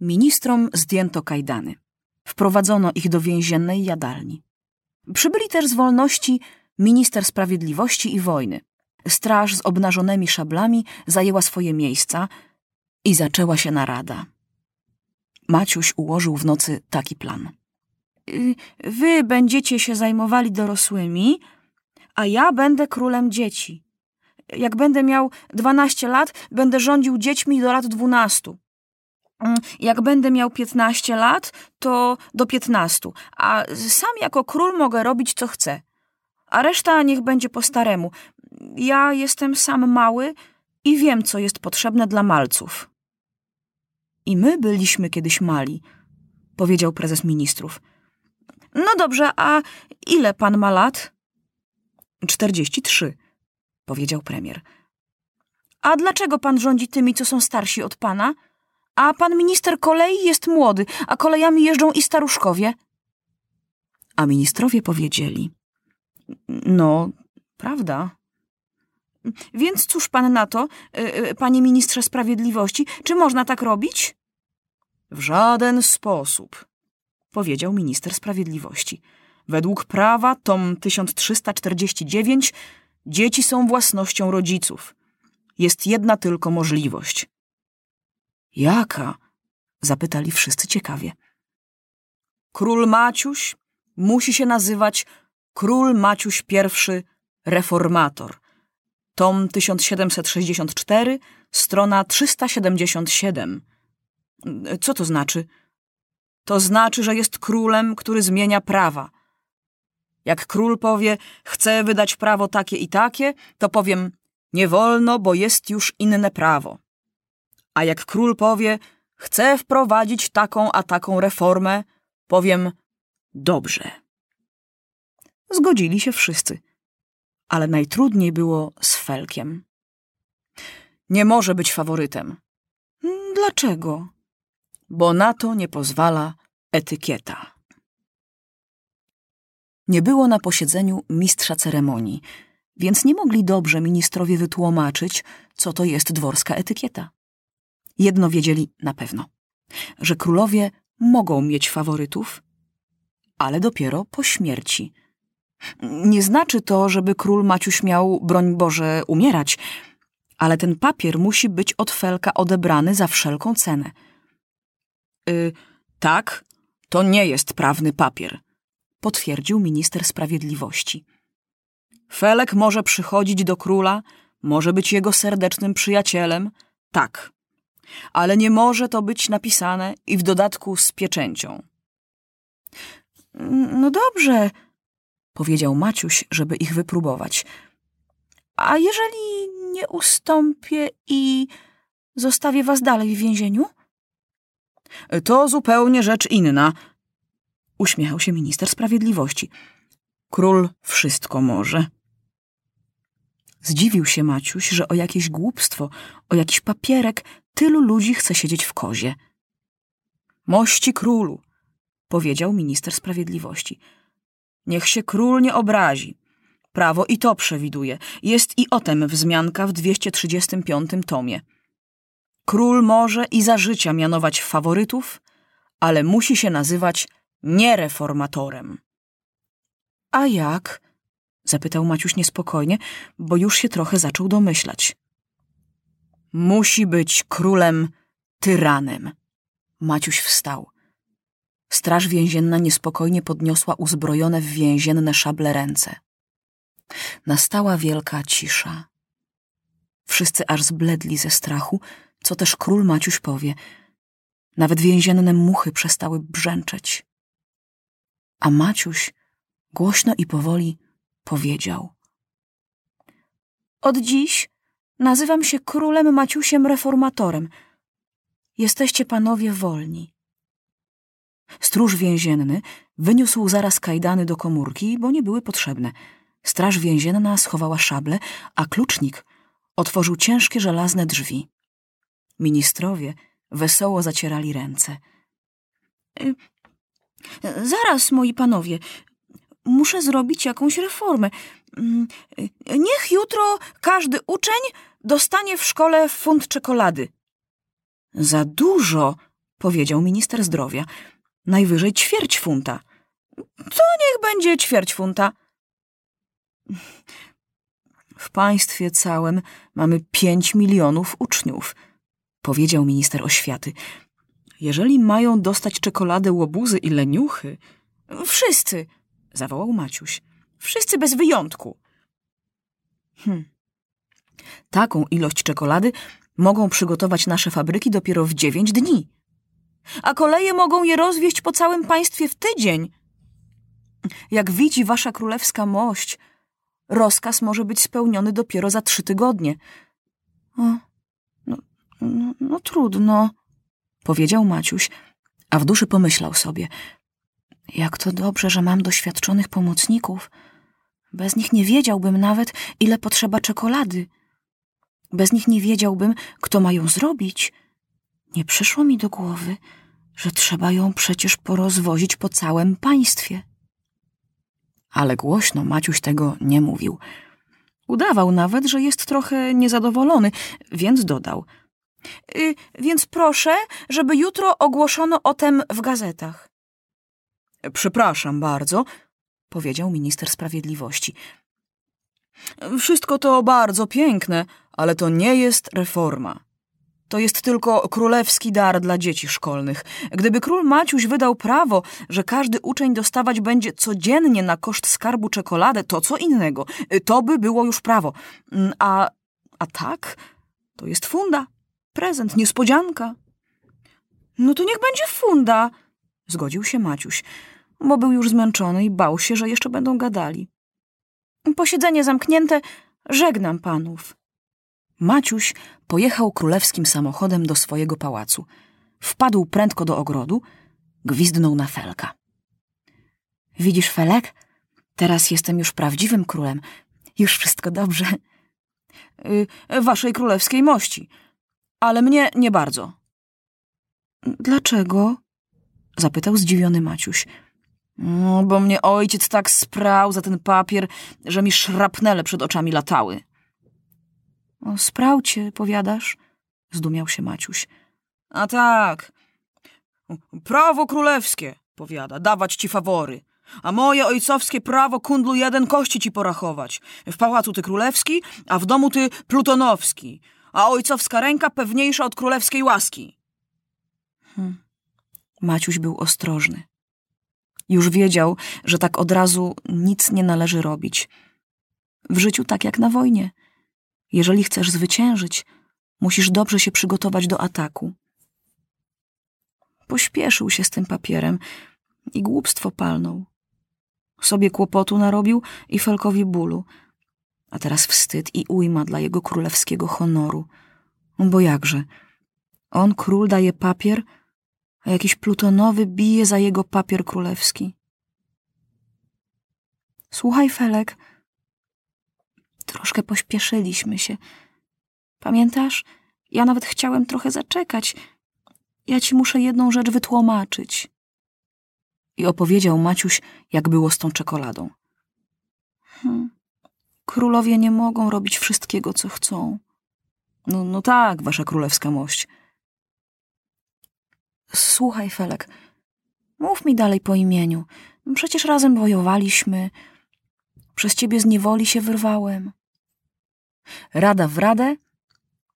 Ministrom zdjęto kajdany. Wprowadzono ich do więziennej jadalni. Przybyli też z wolności minister sprawiedliwości i wojny. Straż z obnażonymi szablami zajęła swoje miejsca i zaczęła się narada. Maciuś ułożył w nocy taki plan. Y, wy będziecie się zajmowali dorosłymi, a ja będę królem dzieci. Jak będę miał 12 lat, będę rządził dziećmi do lat 12. Mm, Jak będę miał 15 lat, to do 15, a sam jako król mogę robić co chcę. A reszta niech będzie po staremu. Ja jestem sam mały i wiem, co jest potrzebne dla malców. I my byliśmy kiedyś mali, powiedział prezes ministrów. No dobrze, a ile pan ma lat? Czterdzieści trzy, powiedział premier. A dlaczego pan rządzi tymi, co są starsi od pana? A pan minister kolei jest młody, a kolejami jeżdżą i staruszkowie. A ministrowie powiedzieli: No, prawda. Więc cóż pan na to, y, y, panie ministrze sprawiedliwości, czy można tak robić? W żaden sposób, powiedział minister sprawiedliwości. Według prawa, tom 1349, dzieci są własnością rodziców. Jest jedna tylko możliwość. Jaka? zapytali wszyscy ciekawie. Król Maciuś musi się nazywać Król Maciuś I Reformator. Tom 1764, strona 377. Co to znaczy? To znaczy, że jest królem, który zmienia prawa. Jak król powie, chcę wydać prawo takie i takie, to powiem, nie wolno, bo jest już inne prawo. A jak król powie, chcę wprowadzić taką a taką reformę, powiem, dobrze. Zgodzili się wszyscy, ale najtrudniej było z Felkiem. Nie może być faworytem. Dlaczego? Bo na to nie pozwala etykieta. Nie było na posiedzeniu mistrza ceremonii, więc nie mogli dobrze ministrowie wytłumaczyć, co to jest dworska etykieta. Jedno wiedzieli na pewno, że królowie mogą mieć faworytów, ale dopiero po śmierci. Nie znaczy to, żeby król Maciuś miał, broń Boże, umierać, ale ten papier musi być od Felka odebrany za wszelką cenę. Y, tak, to nie jest prawny papier, potwierdził minister sprawiedliwości. Felek może przychodzić do króla, może być jego serdecznym przyjacielem, tak, ale nie może to być napisane i w dodatku z pieczęcią. No dobrze, powiedział Maciuś, żeby ich wypróbować. A jeżeli nie ustąpię i zostawię was dalej w więzieniu? To zupełnie rzecz inna, uśmiechał się minister sprawiedliwości. Król wszystko może. Zdziwił się Maciuś, że o jakieś głupstwo, o jakiś papierek tylu ludzi chce siedzieć w kozie. Mości królu, powiedział minister sprawiedliwości. Niech się król nie obrazi. Prawo i to przewiduje. Jest i o tem wzmianka w 235 tomie. Król może i za życia mianować faworytów, ale musi się nazywać niereformatorem. A jak? zapytał Maciuś niespokojnie, bo już się trochę zaczął domyślać. Musi być królem tyranem. Maciuś wstał. Straż więzienna niespokojnie podniosła uzbrojone w więzienne szable ręce. Nastała wielka cisza. Wszyscy aż zbledli ze strachu, co też król Maciuś powie. Nawet więzienne muchy przestały brzęczeć. A Maciuś głośno i powoli powiedział. Od dziś nazywam się królem Maciusiem Reformatorem. Jesteście panowie wolni. Stróż więzienny wyniósł zaraz kajdany do komórki, bo nie były potrzebne. Straż więzienna schowała szable, a klucznik otworzył ciężkie żelazne drzwi. Ministrowie wesoło zacierali ręce. Y, zaraz, moi panowie, muszę zrobić jakąś reformę. Mm, niech jutro każdy uczeń dostanie w szkole funt czekolady. Za dużo, powiedział minister zdrowia. Najwyżej ćwierć funta. To niech będzie ćwierć funta. W państwie całym mamy pięć milionów uczniów, powiedział minister oświaty. Jeżeli mają dostać czekoladę łobuzy i leniuchy... Wszyscy, zawołał Maciuś. Wszyscy bez wyjątku. Hm. Taką ilość czekolady mogą przygotować nasze fabryki dopiero w dziewięć dni. A koleje mogą je rozwieść po całym państwie w tydzień. Jak widzi wasza królewska mość, rozkaz może być spełniony dopiero za trzy tygodnie. O, no, no, no trudno, powiedział Maciuś, a w duszy pomyślał sobie. Jak to dobrze, że mam doświadczonych pomocników. Bez nich nie wiedziałbym nawet, ile potrzeba czekolady. Bez nich nie wiedziałbym, kto ma ją zrobić. Nie przyszło mi do głowy, że trzeba ją przecież porozwozić po całym państwie. Ale głośno Maciuś tego nie mówił. Udawał nawet, że jest trochę niezadowolony, więc dodał. Y, więc proszę, żeby jutro ogłoszono o tem w gazetach. Przepraszam bardzo, powiedział minister sprawiedliwości. Wszystko to bardzo piękne, ale to nie jest reforma. To jest tylko królewski dar dla dzieci szkolnych. Gdyby król Maciuś wydał prawo, że każdy uczeń dostawać będzie codziennie na koszt skarbu czekoladę, to co innego. To by było już prawo. A, a tak, to jest funda. Prezent, niespodzianka. No to niech będzie funda, zgodził się Maciuś, bo był już zmęczony i bał się, że jeszcze będą gadali. Posiedzenie zamknięte, żegnam panów. Maciuś pojechał królewskim samochodem do swojego pałacu. Wpadł prędko do ogrodu, gwizdnął na Felka. Widzisz, Felek? Teraz jestem już prawdziwym królem. Już wszystko dobrze. Yy, waszej królewskiej mości. Ale mnie nie bardzo. Dlaczego? Zapytał zdziwiony Maciuś. No, bo mnie ojciec tak sprał za ten papier, że mi szrapnele przed oczami latały. O, sprał cię, powiadasz? Zdumiał się Maciuś. A tak. Prawo królewskie, powiada, dawać ci fawory. A moje ojcowskie prawo kundlu jeden kości ci porachować. W pałacu ty królewski, a w domu ty plutonowski. A ojcowska ręka pewniejsza od królewskiej łaski. Hmm. Maciuś był ostrożny. Już wiedział, że tak od razu nic nie należy robić. W życiu tak jak na wojnie. Jeżeli chcesz zwyciężyć, musisz dobrze się przygotować do ataku. Pośpieszył się z tym papierem i głupstwo palnął. Sobie kłopotu narobił i Felkowi bólu. A teraz wstyd i ujma dla jego królewskiego honoru. Bo jakże? On, król, daje papier, a jakiś plutonowy bije za jego papier królewski. Słuchaj, Felek, troszkę pośpieszyliśmy się. Pamiętasz? Ja nawet chciałem trochę zaczekać. Ja ci muszę jedną rzecz wytłumaczyć. I opowiedział Maciuś, jak było z tą czekoladą. Hmm. Królowie nie mogą robić wszystkiego, co chcą. No, no tak, wasza królewska mość. Słuchaj, Felek, mów mi dalej po imieniu. Przecież razem wojowaliśmy. Przez ciebie z niewoli się wyrwałem. Rada w radę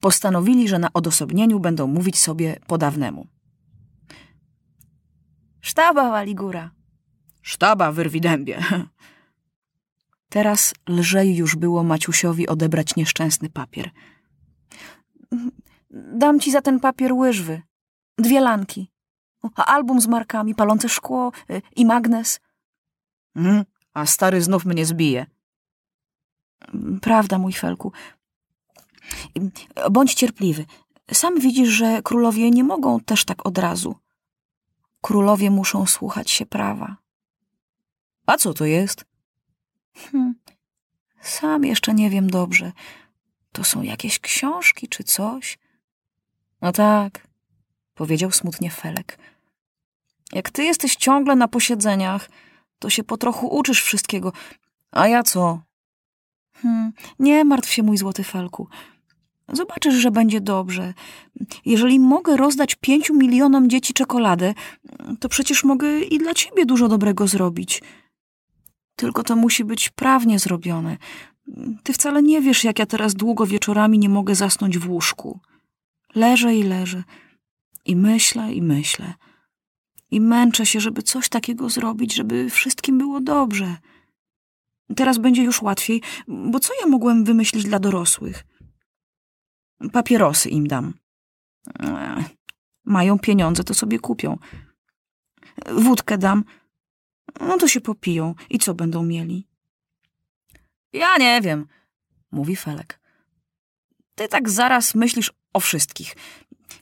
postanowili, że na odosobnieniu będą mówić sobie po dawnemu. Sztaba wali góra. Sztaba wyrwi dębie. Teraz lżej już było Maciusiowi odebrać nieszczęsny papier. Dam ci za ten papier łyżwy, dwie lanki, album z markami, palące szkło y, i magnes. Mm, a stary znów mnie zbije. Prawda, mój Felku. Bądź cierpliwy. Sam widzisz, że królowie nie mogą też tak od razu. Królowie muszą słuchać się prawa. A co to jest? Hm, sam jeszcze nie wiem dobrze. To są jakieś książki czy coś? No tak, powiedział smutnie Felek. Jak ty jesteś ciągle na posiedzeniach, to się po trochu uczysz wszystkiego. A ja co? Hmm, nie martw się, mój złoty Felku. Zobaczysz, że będzie dobrze. Jeżeli mogę rozdać pięciu milionom dzieci czekoladę, to przecież mogę i dla ciebie dużo dobrego zrobić. Tylko to musi być prawnie zrobione. Ty wcale nie wiesz, jak ja teraz długo wieczorami nie mogę zasnąć w łóżku. Leżę i leżę. I myślę, i myślę. I męczę się, żeby coś takiego zrobić, żeby wszystkim było dobrze. Teraz będzie już łatwiej, bo co ja mogłem wymyślić dla dorosłych? Papierosy im dam. Mają pieniądze, to sobie kupią. Wódkę dam. No to się popiją. I co będą mieli? Ja nie wiem, mówi Felek. Ty tak zaraz myślisz o wszystkich.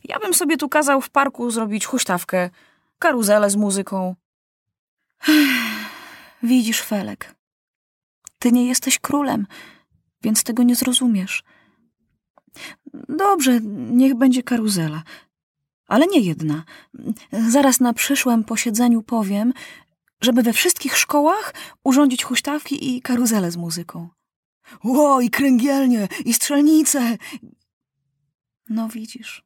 Ja bym sobie tu kazał w parku zrobić huśtawkę, karuzelę z muzyką. Widzisz, Felek, ty nie jesteś królem, więc tego nie zrozumiesz. Dobrze, niech będzie karuzela. Ale nie jedna. Zaraz na przyszłym posiedzeniu powiem, żeby we wszystkich szkołach urządzić huśtawki i karuzele z muzyką. Ło, i kręgielnie, i strzelnice. No widzisz.